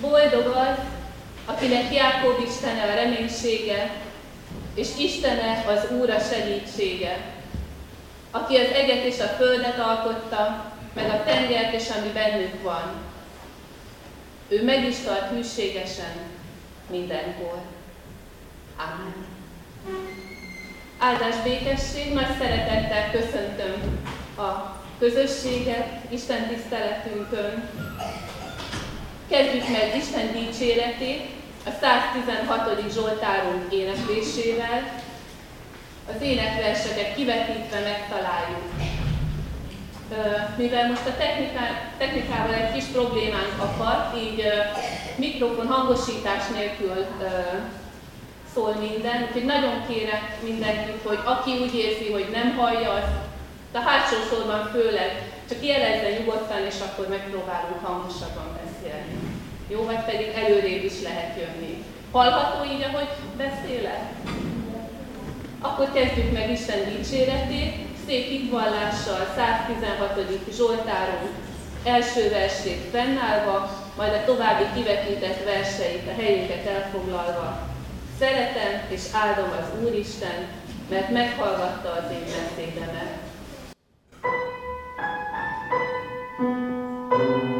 Boldog az, akinek Jákob Istene a reménysége, és Istene az Úr a segítsége, aki az eget és a földet alkotta, meg a tengert és ami bennük van. Ő meg is tart hűségesen mindenkor. Amen. Áldás békesség, nagy szeretettel köszöntöm a közösséget Isten tiszteletünkön. Kezdjük meg Isten dicséretét a 116. Zsoltárunk éneklésével. Az énekverseket kivetítve megtaláljuk. Mivel most a technikával egy kis problémánk akadt, így mikrofon hangosítás nélkül szól minden, úgyhogy nagyon kérek mindenkit, hogy aki úgy érzi, hogy nem hallja, azt a hátsó sorban főleg csak jelezze nyugodtan, és akkor megpróbálunk hangosabban beszélni. Jó, vagy pedig előrébb is lehet jönni. Hallható így, ahogy beszélek? Akkor kezdjük meg Isten dicséretét, szép hitvallással 116. Zsoltáron első versét fennállva, majd a további kivetített verseit, a helyünket elfoglalva. Szeretem és áldom az Úristen, mert meghallgatta az én beszédemet. Thank you.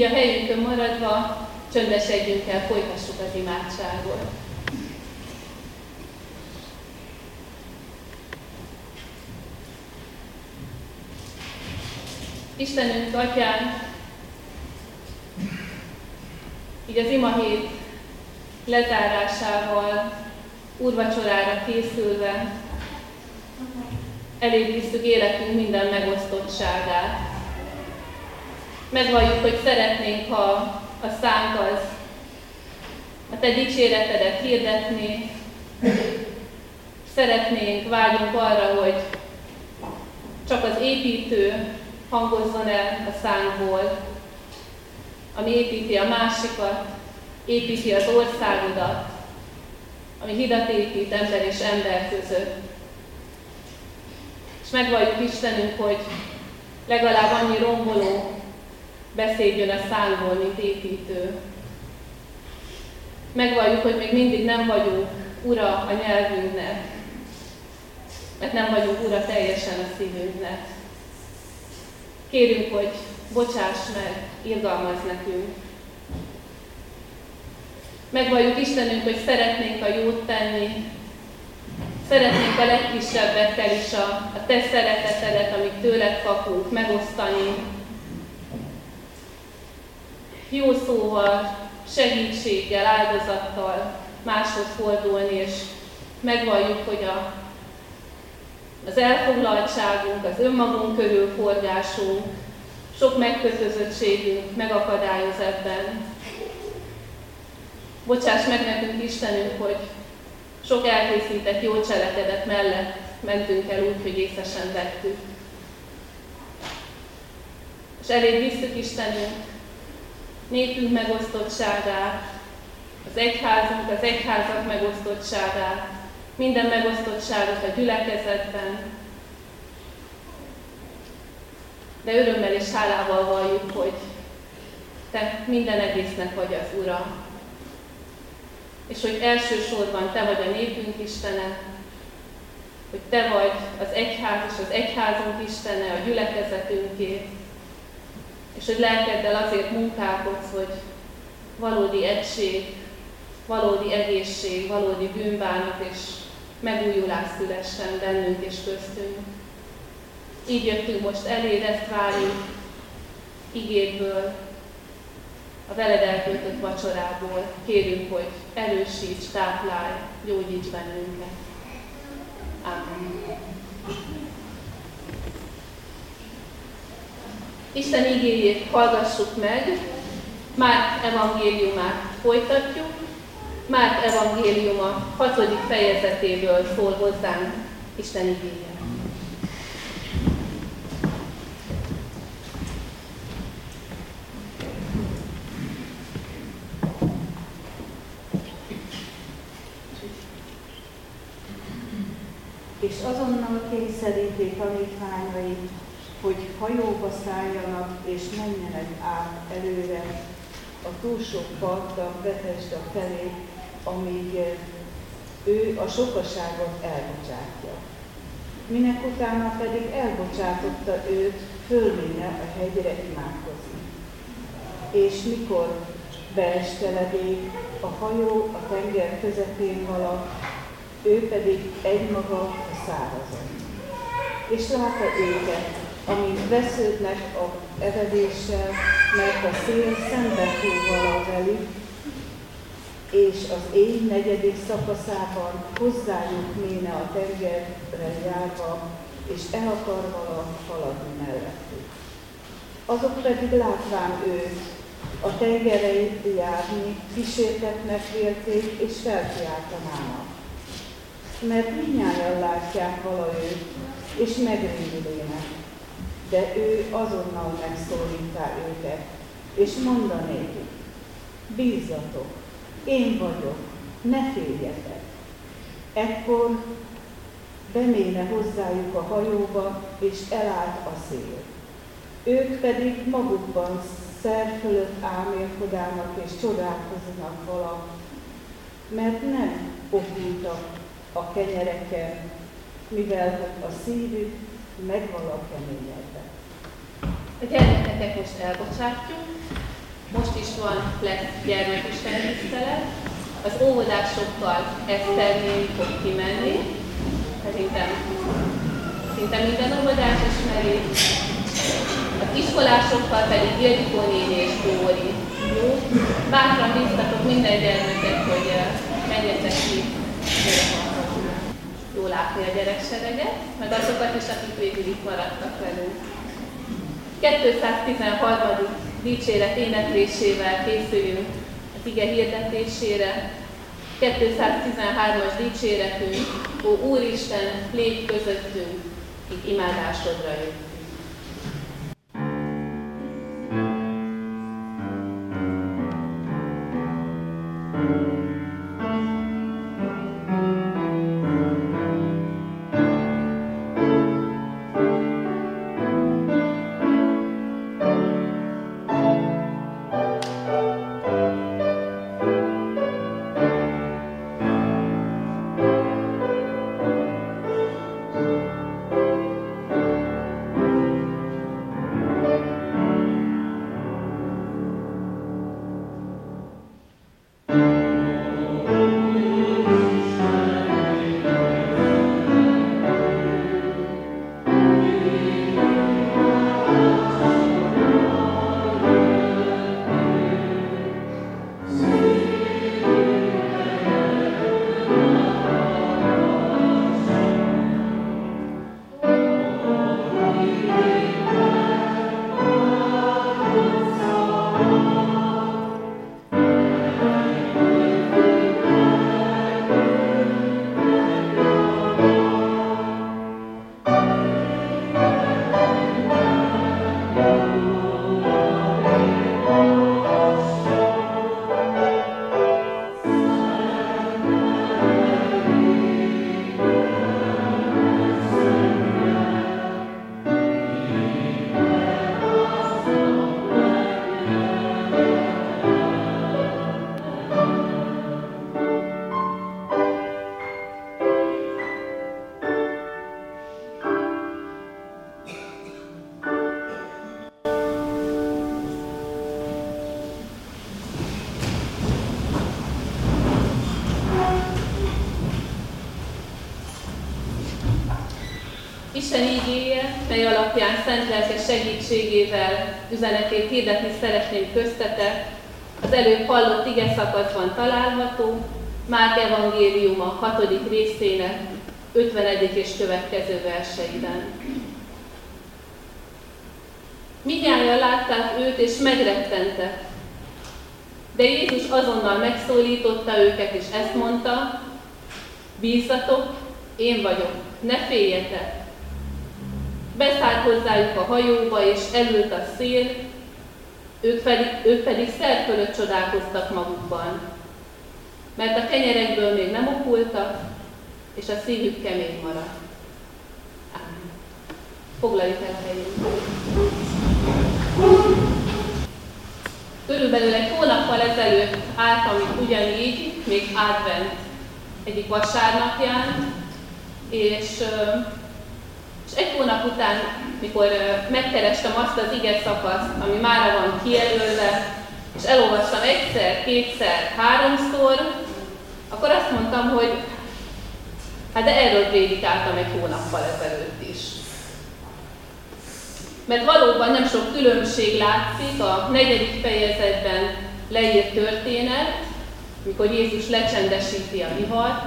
Így a helyünkön maradva csöndesedjünk el, folytassuk az imádságot. Istenünk, Atyán, így az ima hét lezárásával, úrvacsorára készülve, elébb életünk minden megosztottságát. Megvalljuk, hogy szeretnénk, ha a szánk az a Te dicséretedet hirdetni, szeretnénk, vágyunk arra, hogy csak az építő hangozzon el a szánkból, ami építi a másikat, építi az országodat, ami hidat épít ember és ember között. És megvalljuk Istenünk, hogy legalább annyi romboló beszédjön a szánkból, mint építő. Megvalljuk, hogy még mindig nem vagyunk ura a nyelvünknek, mert nem vagyunk ura teljesen a szívünknek. Kérünk, hogy bocsáss meg, irgalmaz nekünk. Megvalljuk Istenünk, hogy szeretnénk a jót tenni, szeretnénk a legkisebbekkel is a, a Te szeretetedet, amit tőled kapunk, megosztani. Jó szóval, segítséggel, áldozattal máshoz fordulni, és megvalljuk, hogy a, az elfoglaltságunk, az önmagunk körül forgásunk, sok megkötözöttségünk megakadályoz ebben. Bocsáss meg nekünk Istenünk, hogy sok elkészített jó cselekedet mellett mentünk el úgy, hogy észesen vettük. És elég visszük Istenünk népünk megosztottságát, az egyházunk, az egyházak megosztottságát, minden megosztottságot a gyülekezetben, de örömmel és hálával valljuk, hogy Te minden egésznek vagy az Ura, és hogy elsősorban Te vagy a népünk Istene, hogy Te vagy az egyház és az egyházunk Istene, a gyülekezetünké, és hogy lelkeddel azért munkálkodsz, hogy valódi egység, valódi egészség, valódi bűnbánat és megújulás szülessen bennünk és köztünk. Így jöttünk most eléd, ezt várjuk igédből, a veled eltöltött vacsorából. Kérünk, hogy erősíts, táplálj, gyógyíts bennünket. Amen. Isten igéjét hallgassuk meg, Márk evangéliumát folytatjuk. Márk evangéliuma hatodik fejezetéből szól hozzánk Isten igéje. és azonnal kényszeríti tanítványait, hogy hajóba szálljanak és menjenek át előre a túlsó partra Betesda felé, amíg ő a sokaságot elbocsátja. Minek utána pedig elbocsátotta őt, fölvinne a hegyre imádkozni. És mikor beesteledék, a hajó a tenger közepén vala, ő pedig egymaga a szárazon. És látta őket, amint vesződnek a evedéssel, mert a szél szembe a velük, és az éj negyedik szakaszában hozzájuk méne a tengerre járva, és el akar haladni mellettük. Azok pedig látván őt, a tengerei járni, kísértetnek vélték, és felkiáltanának. Mert mindnyáján látják vala őt, és megrémülének de ő azonnal megszólítá őket, és mondanék, bízzatok, én vagyok, ne féljetek. Ekkor beméne hozzájuk a hajóba, és elállt a szél. Ők pedig magukban szer fölött álmélkodának és csodálkoznak vala, mert nem okultak a kenyereken, mivel a szívük megvala keményedve. A gyermekeket most elbocsátjuk, most is van, lesz gyermekisten tisztelet, az óvodásokkal Eszternél fog kimenni, szerintem szinte minden óvodás ismeri, az iskolásokkal pedig Ildikó néni és Dóri. Jó? Bátran biztatok minden gyermeket, hogy eh, menjetek ki jó látni a gyereksereget, meg azokat is, akik végül itt maradtak velünk. 213. dicséret éneklésével készülünk az ige hirdetésére. 213-as dicséretünk, Ó Úristen, légy közöttünk, így imádásodra jött. Isten ígéje, mely alapján szent lelke segítségével üzenetét hirdetni szeretném köztetek, az előbb hallott ige szakaszban található, Márk evangéliuma 6. részének 50. és következő verseiben. Mindjárt látták őt, és megrettentek. De Jézus azonnal megszólította őket, és ezt mondta, bízzatok, én vagyok, ne féljetek. Beszállt hozzájuk a hajóba, és elült a szél, ők pedig, ők pedig szer fölött csodálkoztak magukban, mert a kenyerekből még nem okultak, és a szívük kemény maradt. Ámen. Foglaljuk el a helyünket. Körülbelül egy hónappal ezelőtt álltam itt ugyanígy, még advent egyik vasárnapján, és és egy hónap után, mikor megkerestem azt az ige szakaszt, ami már van kijelölve, és elolvastam egyszer, kétszer, háromszor, akkor azt mondtam, hogy hát de erről prédikáltam egy hónappal ezelőtt is. Mert valóban nem sok különbség látszik a negyedik fejezetben leírt történet, mikor Jézus lecsendesíti a vihart,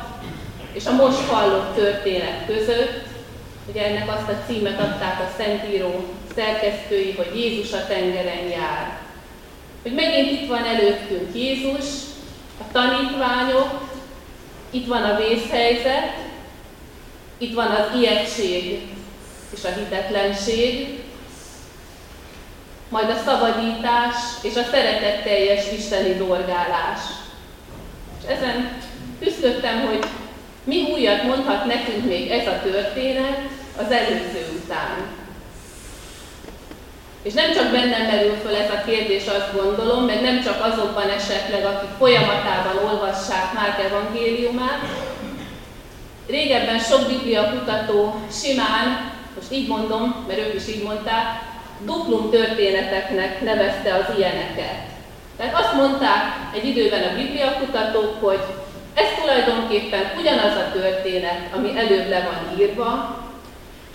és a most hallott történet között, Ugye ennek azt a címet adták a Szentíró szerkesztői, hogy Jézus a tengeren jár. Hogy megint itt van előttünk Jézus, a tanítványok, itt van a vészhelyzet, itt van az ijegység és a hitetlenség, majd a szabadítás és a szeretetteljes isteni dorgálás. És ezen küzdöttem, hogy mi újat mondhat nekünk még ez a történet az előző után? És nem csak bennem merül föl ez a kérdés, azt gondolom, meg nem csak azokban esetleg, akik folyamatában olvassák Márk evangéliumát. Régebben sok biblia kutató simán, most így mondom, mert ők is így mondták, duplum történeteknek nevezte az ilyeneket. Tehát azt mondták egy időben a bibliakutatók, hogy ez tulajdonképpen ugyanaz a történet, ami előbb le van írva,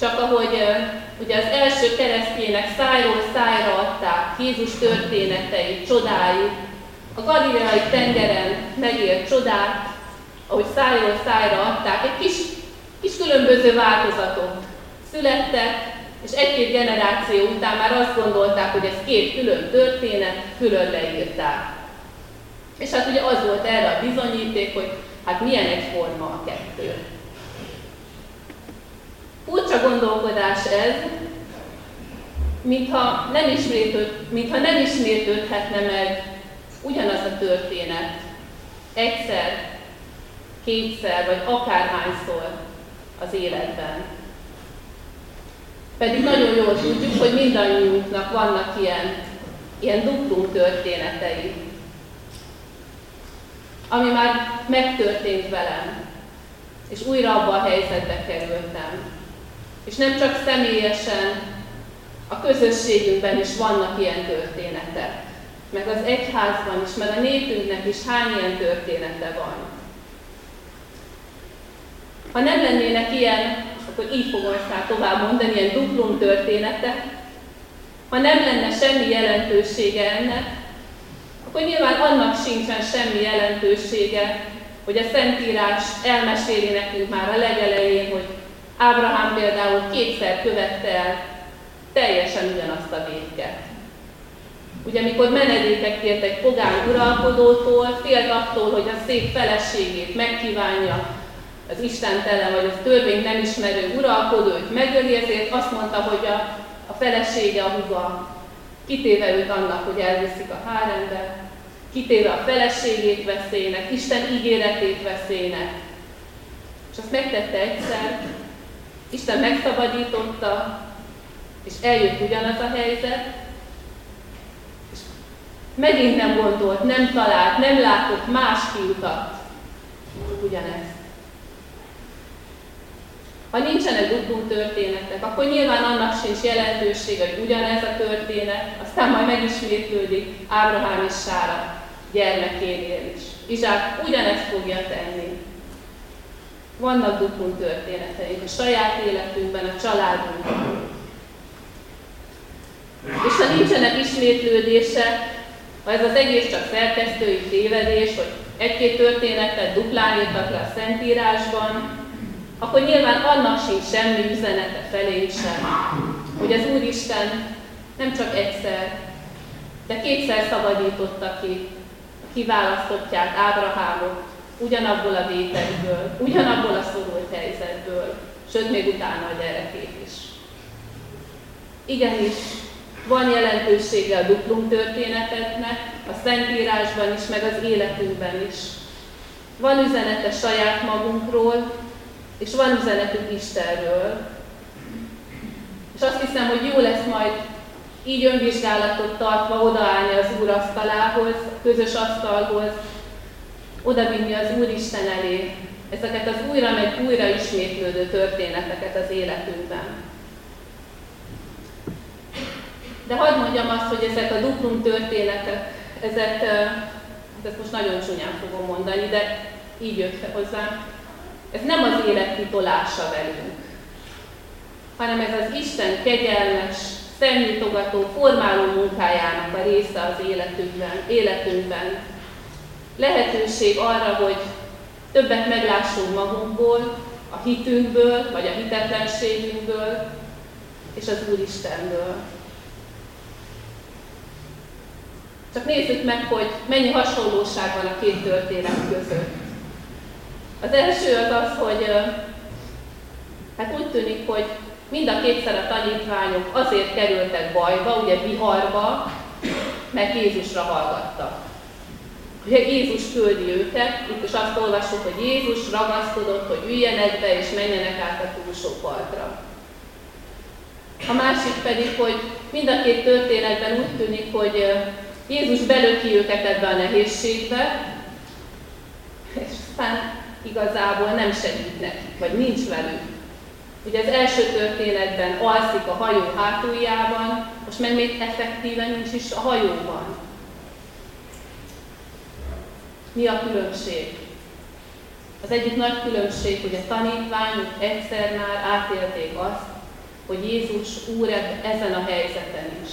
csak ahogy ugye az első keresztjének szájról szájra adták Jézus történetei, csodáit, a galileai tengeren megélt csodát, ahogy szájról szájra adták, egy kis, kis különböző változatok születtek, és egy-két generáció után már azt gondolták, hogy ez két külön történet, külön leírták. És hát ugye az volt erre a bizonyíték, hogy hát milyen egyforma a kettő. Furcsa gondolkodás ez, mintha nem, ismétőd, mintha nem ismétlődhetne meg ugyanaz a történet egyszer, kétszer, vagy akárhányszor az életben. Pedig nagyon jól tudjuk, hogy mindannyiunknak vannak ilyen, ilyen duplum történetei, ami már megtörtént velem, és újra abba a helyzetbe kerültem. És nem csak személyesen, a közösségünkben is vannak ilyen történetek. Meg az egyházban is, meg a népünknek is hány ilyen története van. Ha nem lennének ilyen, akkor így fogom ezt tovább mondani, ilyen duplum történetek, ha nem lenne semmi jelentősége ennek, akkor nyilván annak sincsen semmi jelentősége, hogy a Szentírás elmeséli nekünk már a legelején, hogy Ábrahám például kétszer követte el teljesen ugyanazt a védket. Ugye, amikor menedéket kért egy pogán uralkodótól, félt attól, hogy a szép feleségét megkívánja az istentelen vagy az törvény nem ismerő uralkodó őt megöli, ezért azt mondta, hogy a, a felesége, a huga kitéve őt annak, hogy elviszik a hárembe, kitéve a feleségét veszélynek, Isten ígéretét veszélynek. És azt megtette egyszer, Isten megszabadította, és eljött ugyanaz a helyzet, és megint nem gondolt, nem talált, nem látott más kiutat, ugyanezt. Ha nincsenek duplum történetek, akkor nyilván annak sincs jelentősége, hogy ugyanez a történet, aztán majd megismétlődik Ábrahám és Sára gyermekénél is. Izsák ugyanezt fogja tenni. Vannak duplum történeteink a saját életünkben, a családunkban. És ha nincsenek ismétlődések, ha ez az egész csak szerkesztői tévedés, hogy egy-két történetet duplán írtak le a Szentírásban, akkor nyilván annak sincs semmi üzenete felé sem, hogy az Úristen nem csak egyszer, de kétszer szabadította ki a kiválasztottját Ábrahámot ugyanabból a vételből, ugyanabból a szorult helyzetből, sőt még utána a gyerekét is. Igenis, van jelentősége a duplum történetetnek, a Szentírásban is, meg az életünkben is. Van üzenete saját magunkról, és van üzenetünk Istenről. És azt hiszem, hogy jó lesz majd így önvizsgálatot tartva odaállni az Úr asztalához, a közös asztalhoz, odavinni az Úristen elé ezeket az újra meg újra ismétlődő történeteket az életünkben. De hadd mondjam azt, hogy ezek a duplum történetek, ezek, ezt most nagyon csúnyán fogom mondani, de így jött hozzám, ez nem az élet titolása velünk, hanem ez az Isten kegyelmes, szemnyitogató, formáló munkájának a része az életünkben, életünkben. Lehetőség arra, hogy többet meglássunk magunkból, a hitünkből, vagy a hitetlenségünkből, és az Úristenből. Csak nézzük meg, hogy mennyi hasonlóság van a két történet között. Az első az az, hogy hát úgy tűnik, hogy mind a kétszer a tanítványok azért kerültek bajba, ugye viharba, mert Jézusra hallgattak. Ugye Jézus küldi őket, itt is azt olvassuk, hogy Jézus ragaszkodott, hogy üljenek be és menjenek át a túlsó partra. A másik pedig, hogy mind a két történetben úgy tűnik, hogy Jézus belöki őket ebbe a nehézségbe, és aztán igazából nem segít nekik, vagy nincs velük. Ugye az első történetben alszik a hajó hátuljában, most meg még effektíven nincs is a hajóban. Mi a különbség? Az egyik nagy különbség, hogy a tanítványok egyszer már átélték azt, hogy Jézus Úr ezen a helyzeten is.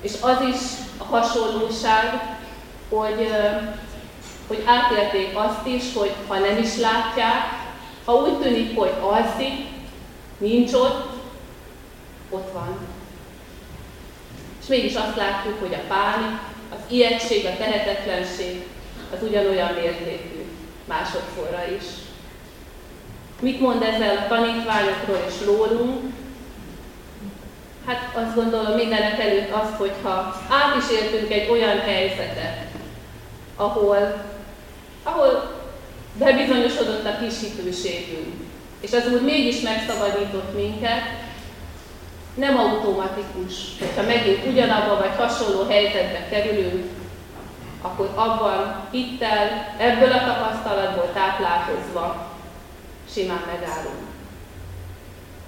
És az is a hasonlóság, hogy, hogy átélték azt is, hogy ha nem is látják, ha úgy tűnik, hogy alszik, nincs ott, ott van. És mégis azt látjuk, hogy a pánik, az ijegység, a tehetetlenség az ugyanolyan mértékű másodszorra is. Mit mond ezzel a tanítványokról és rólunk? Hát azt gondolom mindenek előtt azt, hogyha át is éltünk egy olyan helyzetet, ahol, ahol bebizonyosodott a kis hitőségünk, és az Úr mégis megszabadított minket, nem automatikus, hogyha megint ugyanabba vagy hasonló helyzetbe kerülünk, akkor abban hittel, ebből a tapasztalatból táplálkozva simán megállunk.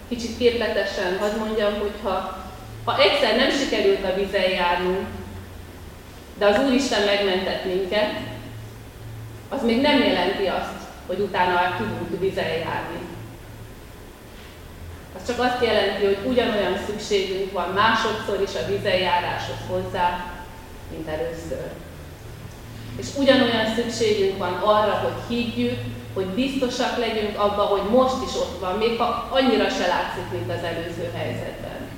Kicsit képletesen hadd mondjam, hogy ha, ha egyszer nem sikerült a vizen járnunk, de az Úristen megmentett minket, az még nem jelenti azt, hogy utána tudunk vizen járni. Az csak azt jelenti, hogy ugyanolyan szükségünk van másodszor is a vizenjáráshoz hozzá, mint először. És ugyanolyan szükségünk van arra, hogy higgyük, hogy biztosak legyünk abba, hogy most is ott van, még ha annyira se látszik, mint az előző helyzetben.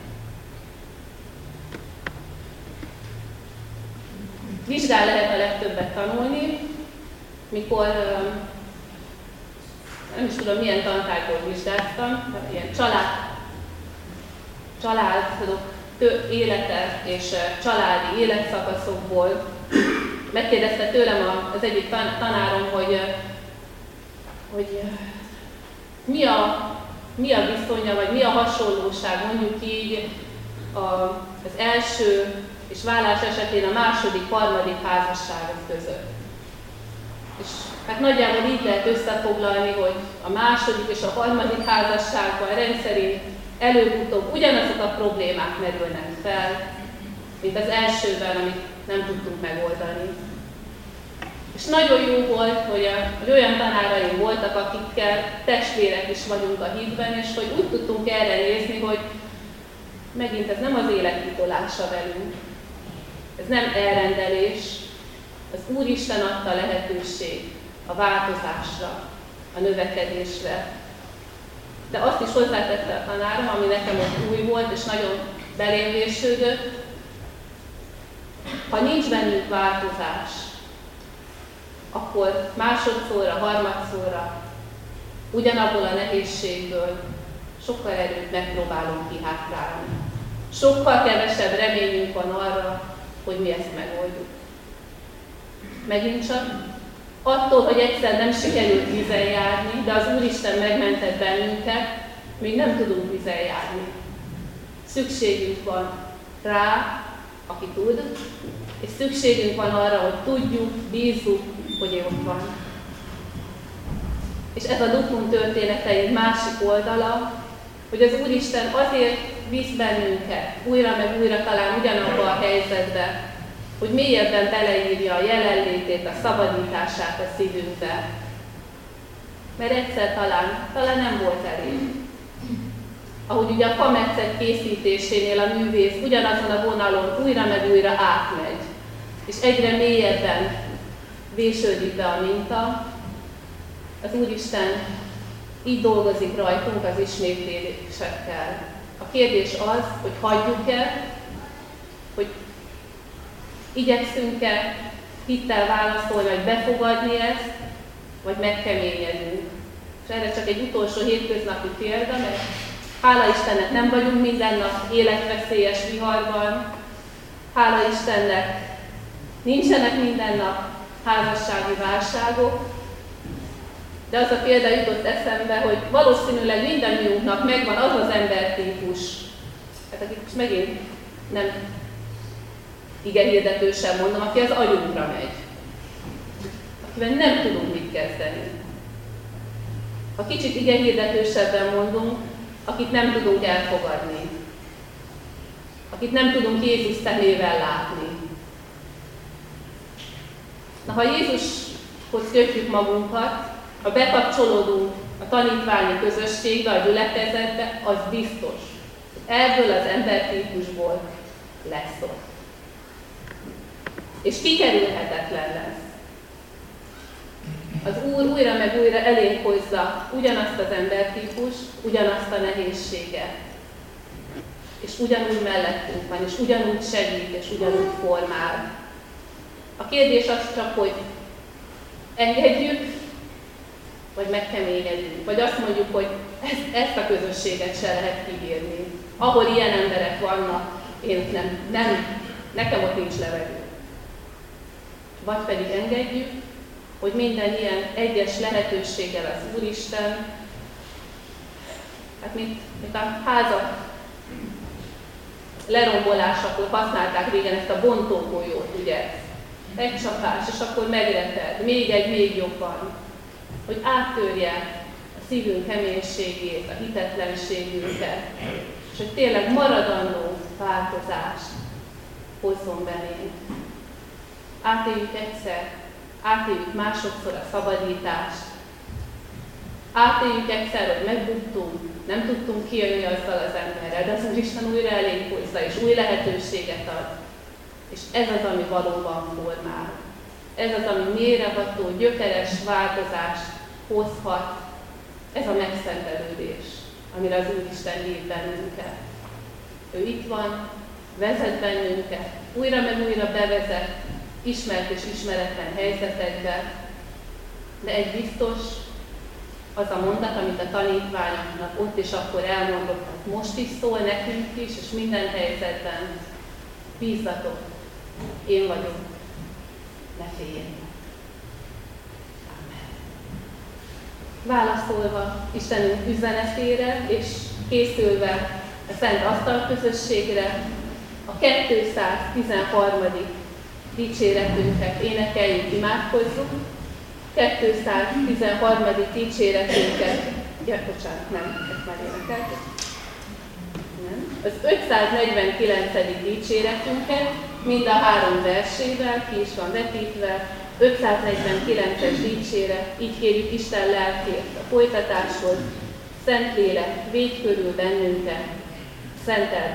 Vizsgál lehet a legtöbbet tanulni, mikor nem is tudom milyen tantárból vizsgáltam, ilyen család, családok élete és családi életszakaszokból megkérdezte tőlem az egyik tanárom, hogy, hogy mi, a, mi a viszonya, vagy mi a hasonlóság mondjuk így az első és vállás esetén a második, harmadik házasságok között. És hát nagyjából így lehet összefoglalni, hogy a második és a harmadik házasságban rendszerint előbb-utóbb ugyanazok a problémák merülnek fel, mint az elsőben, amit nem tudtunk megoldani. És nagyon jó volt, hogy, a, hogy olyan tanáraim voltak, akikkel testvérek is vagyunk a hitben, és hogy úgy tudtunk erre nézni, hogy megint ez nem az élet velünk, ez nem elrendelés, az Úristen adta lehetőség a változásra, a növekedésre. De azt is hozzátette a tanárom, ami nekem ott új volt, és nagyon belém vésődött, ha nincs bennünk változás, akkor másodszorra, harmadszorra ugyanabból a nehézségből sokkal erőt megpróbálunk kihátrálni. Sokkal kevesebb reményünk van arra, hogy mi ezt megoldjuk. Megint csak attól, hogy egyszer nem sikerült vízen járni, de az Úristen megmentett bennünket, még nem tudunk vízen járni. Szükségünk van rá, aki tud, és szükségünk van arra, hogy tudjuk, bízzuk, hogy ő ott van. És ez a Dukun történeteink másik oldala, hogy az Úristen azért visz bennünket újra meg újra talán ugyanabba a helyzetbe, hogy mélyebben beleírja a jelenlétét, a szabadítását a szívünkbe. Mert egyszer talán, talán nem volt elég. Ahogy ugye a fametszet készítésénél a művész ugyanazon a vonalon újra meg újra átmegy, és egyre mélyebben vésődik be a minta, az Úristen így dolgozik rajtunk az ismétlésekkel. A kérdés az, hogy hagyjuk-e, hogy igyekszünk-e hittel válaszolni, vagy befogadni ezt, vagy megkeményedünk. És erre csak egy utolsó hétköznapi példa, mert hála Istennek nem vagyunk minden nap életveszélyes viharban, hála Istennek nincsenek minden nap házassági válságok, de az a példa jutott eszembe, hogy valószínűleg mindannyiunknak megvan az az embertípus, hát akik most megint nem igen hirdetősen mondom, aki az agyunkra megy. Akivel nem tudunk mit kezdeni. Ha kicsit igen hirdetősebben mondunk, akit nem tudunk elfogadni. Akit nem tudunk Jézus szemével látni. ha Jézushoz kötjük magunkat, ha bekapcsolódunk a tanítványi közösségbe, a gyülekezetbe, az biztos. Ebből az embertípusból lesz ott. És kikerülhetetlen lesz. Az Úr újra meg újra elénk hozza ugyanazt az embertípus, ugyanazt a nehézséget. És ugyanúgy mellettünk van, és ugyanúgy segít, és ugyanúgy formál. A kérdés az csak, hogy engedjük, vagy megkeményedünk, vagy azt mondjuk, hogy ezt, ezt a közösséget se lehet kibírni. Ahol ilyen emberek vannak, én nem, nem, nekem ott nincs levegő. Vagy pedig engedjük, hogy minden ilyen egyes lehetőséggel az Úristen, hát mint, mint a házak lerombolásakor használták régen ezt a bontógolyót, ugye? Egy csapás, és akkor megreted, még egy, még jobban. Hogy áttörje a szívünk keménységét, a hitetlenségünket, és hogy tényleg maradandó változást hozzon belénk. Átéljük egyszer, átéljük másodszor a szabadítást, átéljük egyszer, hogy megbuktunk, nem tudtunk kijönni azzal az emberrel, de az Úristen újra elénk hozza, és új lehetőséget ad. És ez az, ami valóban formál. Ez az, ami mélyreható, gyökeres változást hozhat. Ez a megszentelődés, amire az Úristen hív bennünket. Ő itt van, vezet bennünket, újra meg újra bevezet ismert és ismeretlen helyzetekbe, de egy biztos, az a mondat, amit a tanítványoknak ott és akkor elmondott, most is szól nekünk is, és minden helyzetben bízzatok, én vagyok, ne féljenek. Válaszolva Istenünk üzenetére, és készülve a Szent Asztal közösségre, a 213. dicséretünket énekeljük, imádkozzunk, 213. dicséretünket, ja, bocsánat, nem, ezt már énekeltük. Nem. Az 549. dicséretünket mind a három versével, ki is van vetítve, 549-es dicséret, így kérjük Isten lelkét a folytatáshoz, Szentlélek, védj körül bennünket, szenteld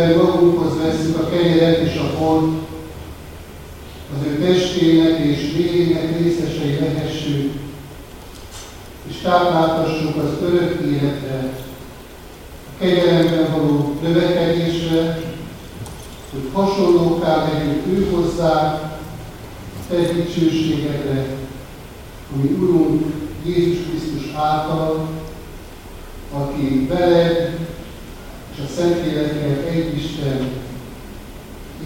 Miközben magunkhoz veszünk a kenyeret és a pont, az ő testének és vérének részesei lehessünk, és tápláltassuk az örök életre, a kegyelemben való növekedésre, hogy hasonlóká legyünk ő hozzá, te dicsőségedre, ami Urunk Jézus Krisztus által, aki veled és a Szentlélekkel egy Isten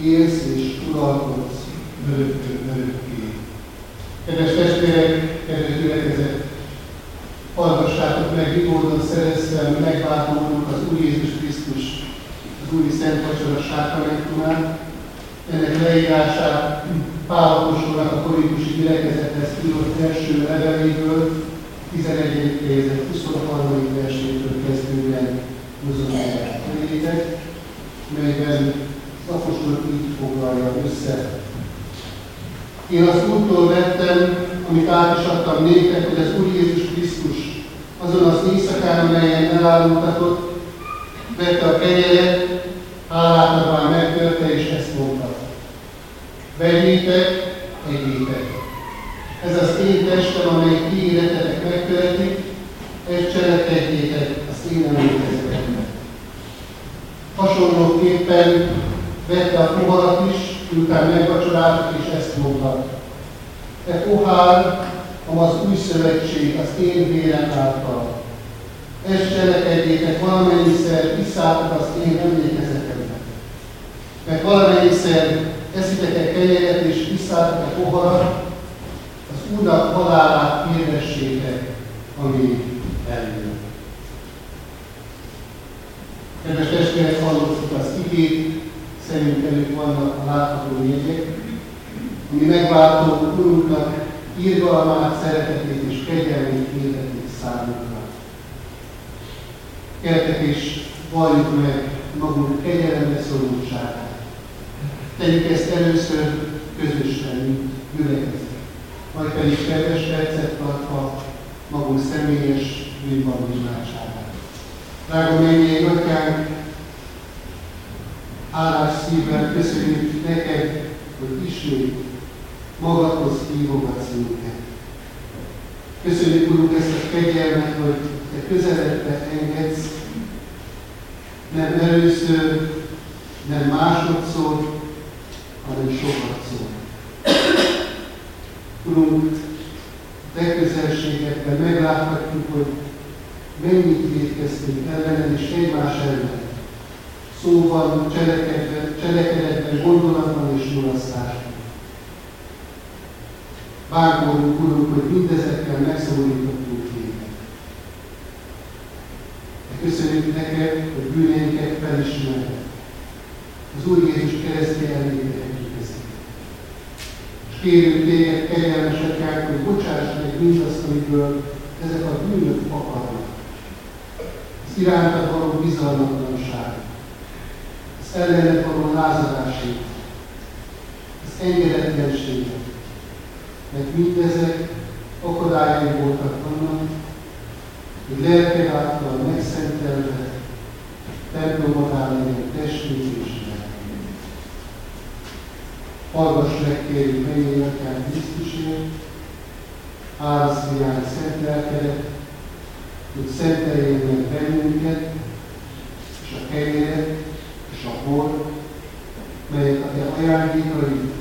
élsz és uralkodsz örökkön örökké. Kedves testvérek, kedves gyülekezet, hallgassátok meg, mi módon szereztem megváltódunk az Úr Jézus Krisztus, az Úri Szent Vacsora sákramentumát, ennek leírását Pál Apostolnak a korintusi gyülekezethez írott első leveléből, 11. fejezet 23. versétől kezdődően hozom elétek, melyben az apostol így foglalja össze. Én az Úrtól vettem, amit át is adtam néktek, hogy az Úr Jézus Krisztus azon az éjszakán, melyen elárultatott, vette a kenyeret, hálát adván megtörte, és ezt mondta. Vegyétek, egyétek. Ez az én testem, amely ti életetek megtöretik, ezt cselekedjétek az én emlékezetemben. Hasonlóképpen vette a poharat is, miután megvacsoráltak, és ezt mondta. E pohár, az új szövetség az én vérem által. Ezt cselekedjétek valamennyiszer, visszátok az én emlékezetemben. Mert valamennyiszer eszitek egy kenyeret és visszátok egy poharat, az Úrnak halálát hirdessétek, ami Kedves testvérek, hallottuk az igét, szerint előtt vannak a látható jegyek, ami megváltó Urunknak írgalmát, szeretetét és kegyelmét hirdetik számunkra. Kértek és valljuk meg magunk kegyelemre szorultságát. Tegyük ezt először közösen, mint gyülekezet. Majd pedig kedves percet tartva magunk személyes bűnvallomásságát. Drága mennyi atyánk, hálás szívvel köszönjük neked, hogy ismét magadhoz hívogatsz minket. Köszönjük, Urunk, ezt a kegyelmet, hogy te közeledbe engedsz, nem először, nem másodszor, hanem sokszor. Urunk, te közelségedben megláthatjuk, hogy mennyit védkeztünk ellened és egymás ellen. Szóval, cselekedetben, gondolatban és mulasztásban. Bágolunk, Urunk, hogy mindezekkel megszólítottunk téged. De köszönjük neked, hogy bűneinket felismered. Az Úr Jézus keresztje elé És kérünk téged, kegyelmes atyánk, hogy bocsáss meg mindazt, amiből ezek a bűnök akarnak. Az irántad való bizalmatlanság, az ellened való lázadásét, az engedetlenséget, mert mindezek akadályai voltak annak, hogy lelked által megszentelve templomodá legyen testünk és Hallgass meg, kérjük, mennyi atyán Krisztusért, árasz szent lelkedet, hogy szenteljél meg bennünket, és a kenyeret, és a bor, melyek a te ajándékaid,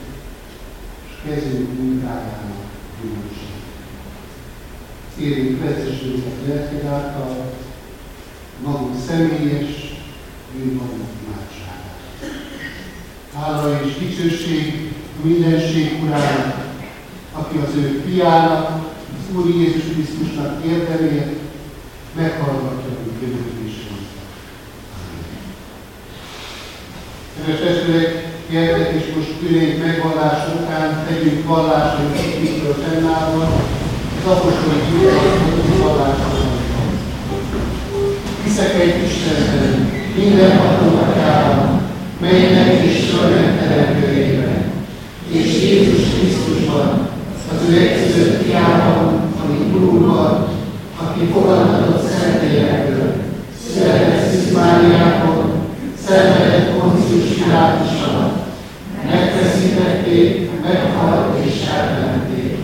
és kezünk munkájának gyümölcsét. Kérjük vezessünket lelked által, magunk személyes bűnvaló imádságát. Hála és dicsőség mindenség urának, aki az ő fiának, az Úr Jézus Krisztusnak érdemért meghallgatja a könyörgésünk. Kedves testvérek, kérlek, és most ülénk megvallás után tegyünk vallást, hogy Krisztusról fennállva, apostoli gyűjtőt vallásra Hiszek egy Istenben, minden hatólatában, melynek és földnek teremtőjében, és Jézus Krisztusban, az ő egyszerűen fiában, ami aki fogadhatott szentélyekből, született Máriákon, szenvedett Poncius Pilátus alatt, megfeszítették, meghalt és elmenték,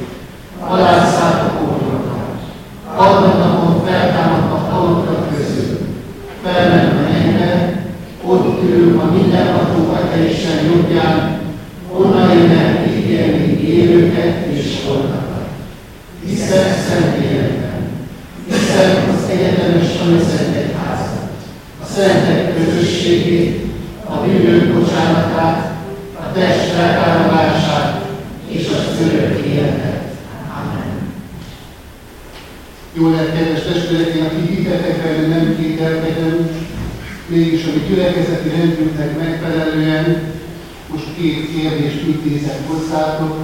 alázták a kórokat, harmadnapon feltámadt a halottak közül, felment a ott ül a mindenható Atya jobbján, onnan jönnek ítélni élőket és holtakat. Hiszem szent életben, hiszem az egyetemes tanúszent egyházat, a szentek közösségét, a bűnök bocsánatát, a test feltámadását és az örök életet. Amen. Jó lehet, kedves testvéreim, akik hitetek benne, nem kételkedem, mégis a mi gyülekezeti rendünknek megfelelően most két kérdést intézek hozzátok,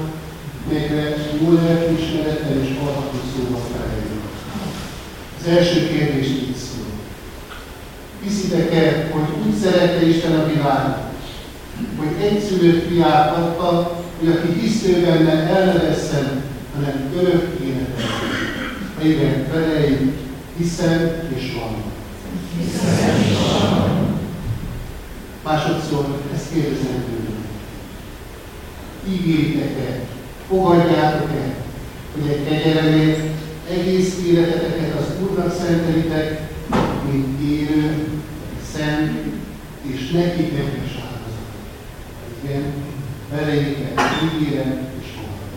melyre jól lelkiismerettel és alható szóval felejünk. Az első kérdés így szól. Hiszitek-e, hogy úgy szerette Isten a világot, hogy egy szülött fiát adta, hogy aki hisztő benne el ne vesszen, hanem örök életet. Igen, feleim, hiszem és van. Hiszem és van. Másodszor ezt kérdezem tőlem ígéritek-e, fogadjátok-e, hogy egy kegyelemért egész életeteket az Úrnak szentelitek, mint élő, szent és neki kedves áldozat. Igen, beléjétek, ígérem és fogadom.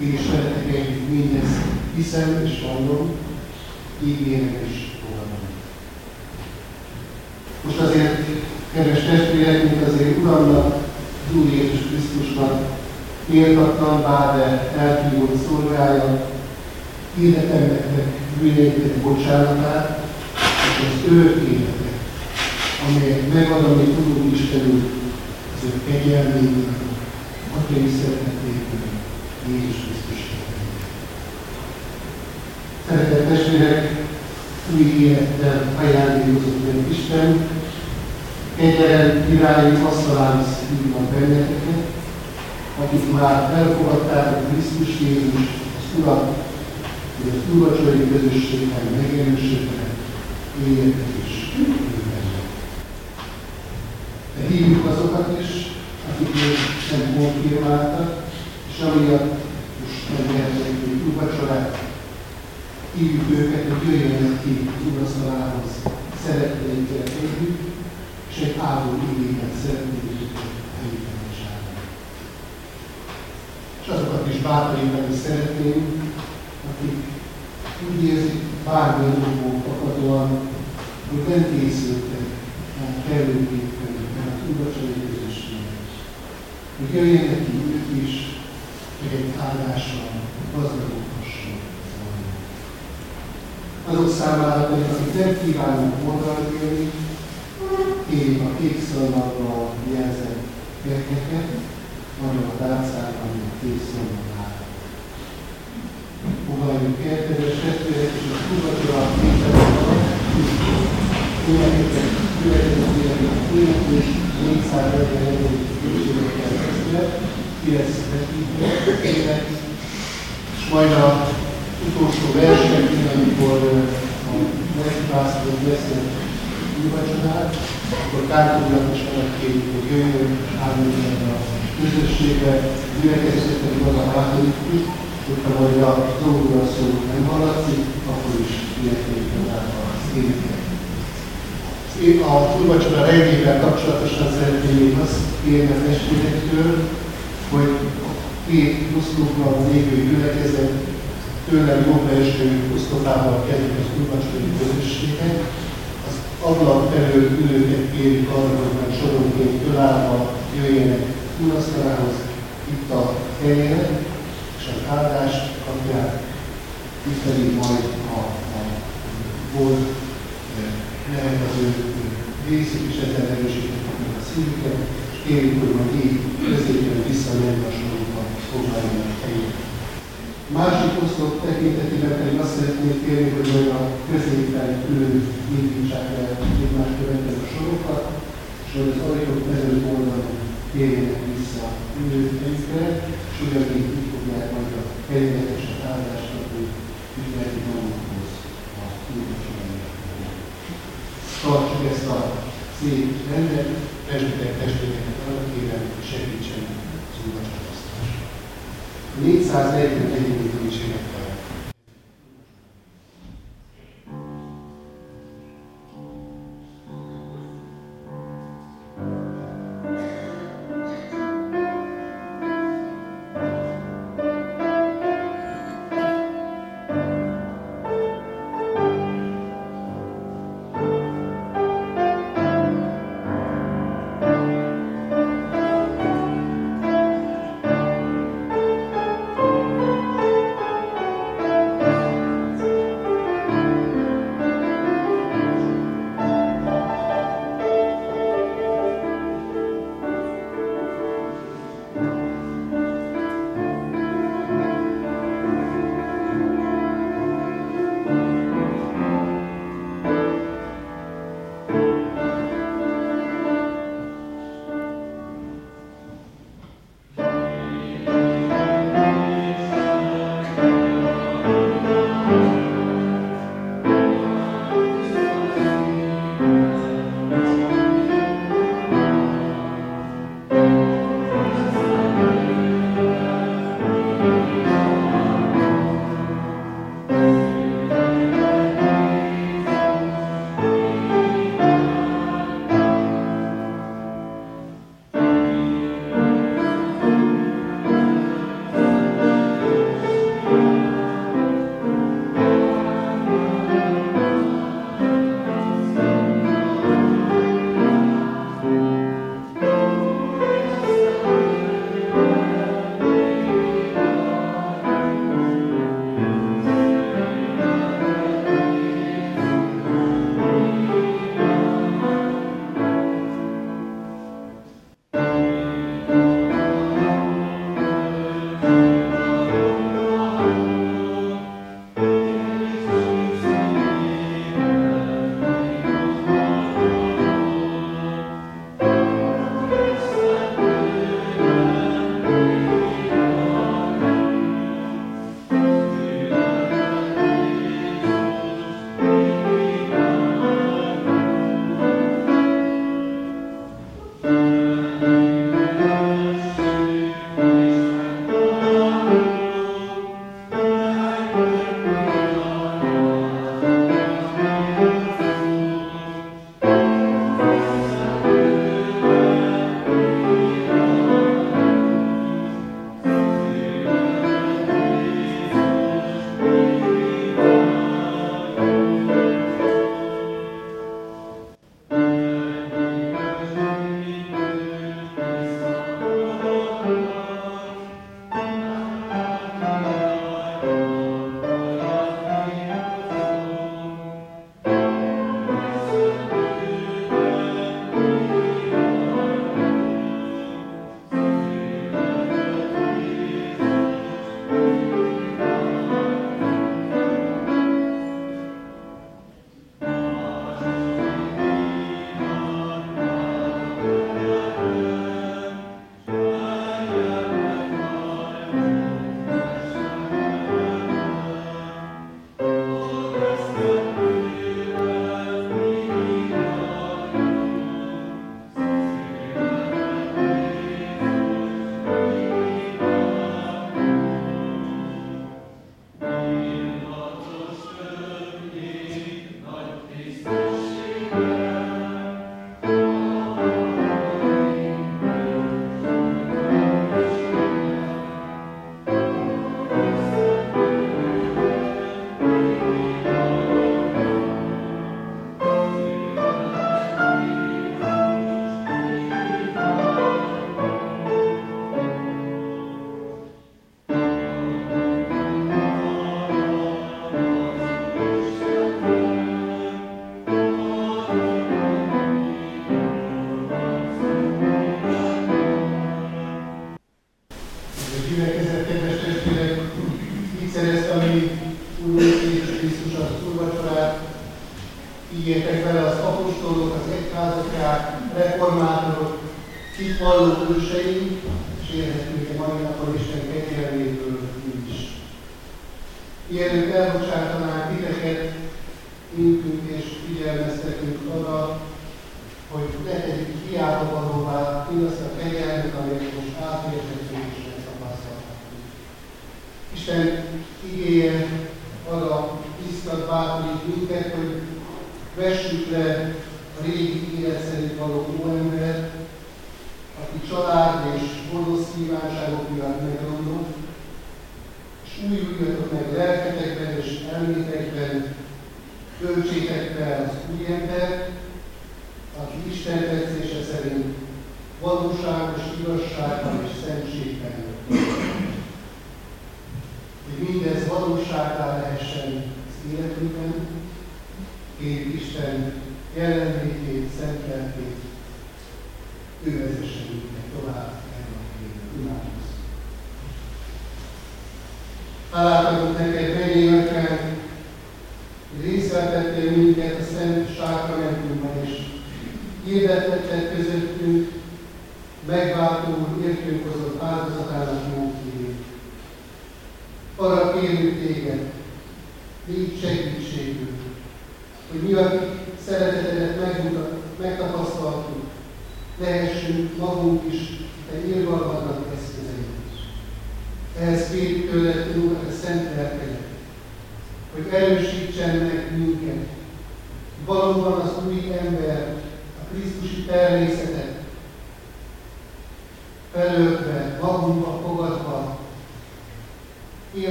Én is veletek együtt mindezt hiszem és mondom, ígérem és fogadom. Most azért Kedves testvérek, mint azért Uramnak, Úr Jézus Krisztusnak, méltatlan, de elhívott szolgája, hirdetem nektek bűneitek bocsánatát, és az örök életet, amelyet megadani tudunk Istenünk, az ő kegyelmének, atyai szeretetéből, Jézus Krisztus Szeretett testvérek, új élettel ajándékozott meg Isten, Kegyelem királyi asztalán hívnak benneteket, akik már elfogadták Krisztus Jézus, az Urat, hogy az úrvacsorai közösségben megerősödve éljetek is hívjuk azokat is, akik még nem konfirmáltak, és amiatt most nem lehetnek még úrvacsorát, hívjuk őket, hogy jöjjenek ki az úrasztalához, szeretnénk együtt, és egy áldó igényet szeretnék elégíteni És azokat is bátorítani szeretném, akik úgy érzik bármilyen okból fakadóan, hogy nem készültek el kellőképpen tudacsai közösségek hogy jöjjenek ki ők is, hogy egy áldással gazdagodhasson. Azok számára pedig, akik nem kívánnak oldalra jönni, én a kék szalaggal jelzett gyerekeket, arra a tárcára, ami a kék szalaggal Fogaljuk el, kedves testvérek, és a tudatja a kételmet, tulajdonképpen tulajdonképpen tulajdonképpen 440 költségekkel kezdve, 900 évek, és majd a utolsó versenyben, amikor a megvászló beszélt újvacsorát, akkor kárkodnak is valakit, hogy jöjjön, és álljon a közösségbe, gyülekezetet az a hátulítus, hogyha majd a dolgokra szó nem hallatszik, akkor is értékel a éneket. A úrvacsora rendjével kapcsolatosan szeretném még azt kérni a testvérektől, hogy két oszlopban lévő gyülekezet tőlem jobb eső oszlopával kezdjük az úrvacsori közösséget, ablak felől ülőket kérjük arra, hogy meg soronként fölállva jöjjenek úrasztalához, itt a helyére, és az áldást kapják, itt pedig majd a, a volt lehet az ő részük, és ezzel erősítik a szívüket, és kérjük, hogy majd így középen visszamenni a sorunkat, foglaljanak helyét. Másik oszlop tekintetében pedig azt szeretnék kérni, hogy majd a középen ülő indítsák el egymás következő sorokat, és hogy az ajtók ezen oldalon térjenek vissza ülőhelyükre, és ugyanígy úgy fogják majd a helyületesek áldást adni ügyeleti magukhoz a úrvacsorára. Tartsuk ezt a szép rendet, presbitek testvéreket arra kérem, hogy segítsen az úrvacsorasztásra. 441. dicsérettel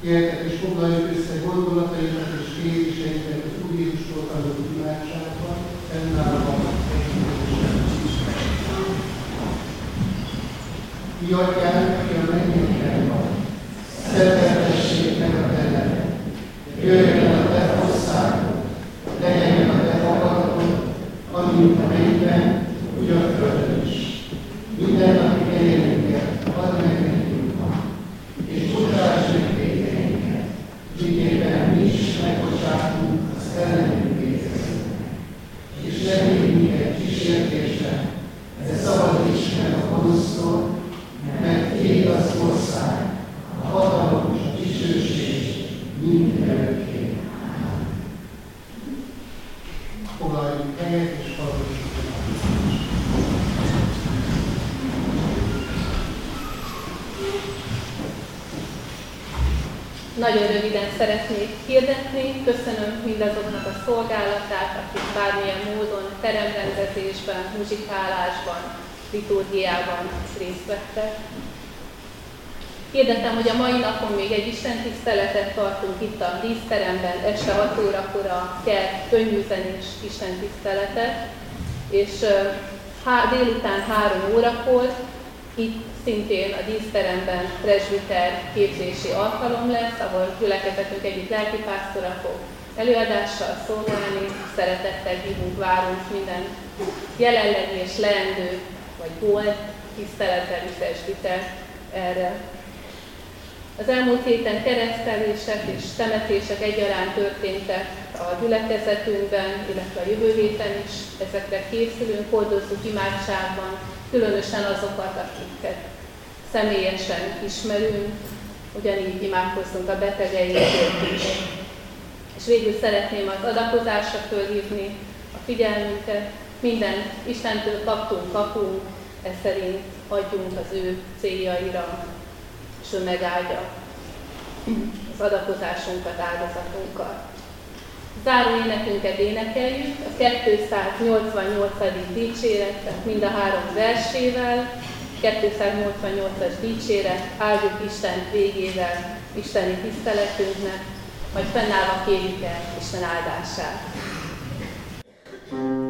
Ilyeneket is foglaljuk össze gondolatainkat és kérdéseinket az Úr Jézustól tanult imádságban, fennállva Mi atyánk, aki a mennyekben van, szentelj liturgiában részt vettek. Hirdetem, hogy a mai napon még egy Isten tiszteletet tartunk itt a díszteremben, este 6 órakor a kert könyvüzenés Isten tiszteletet, és há, délután 3 órakor itt szintén a díszteremben presbiter képzési alkalom lesz, ahol gyülekezetünk egyik lelkipásztora fog előadással szólni, szeretettel hívunk, várunk minden jelenlegi és leendő vagy volt tiszteletbeli testvitel erre. Az elmúlt héten keresztelések és temetések egyaránt történtek a gyülekezetünkben, illetve a jövő héten is. Ezekre készülünk, hordozzuk imádságban, különösen azokat, akiket személyesen ismerünk, ugyanígy imádkozzunk a betegeinkért is. És végül szeretném az adakozásra fölhívni a figyelmünket, minden Istentől kaptunk, kapunk, ez szerint adjunk az ő céljaira, és ő megáldja az adakozásunkat, áldozatunkat. Záró énekünket énekeljük, a 288. dicséret, tehát mind a három versével, 288-as dicséret, áldjuk Isten végével, Isteni tiszteletünknek, majd fennállva kérjük el Isten áldását. thank you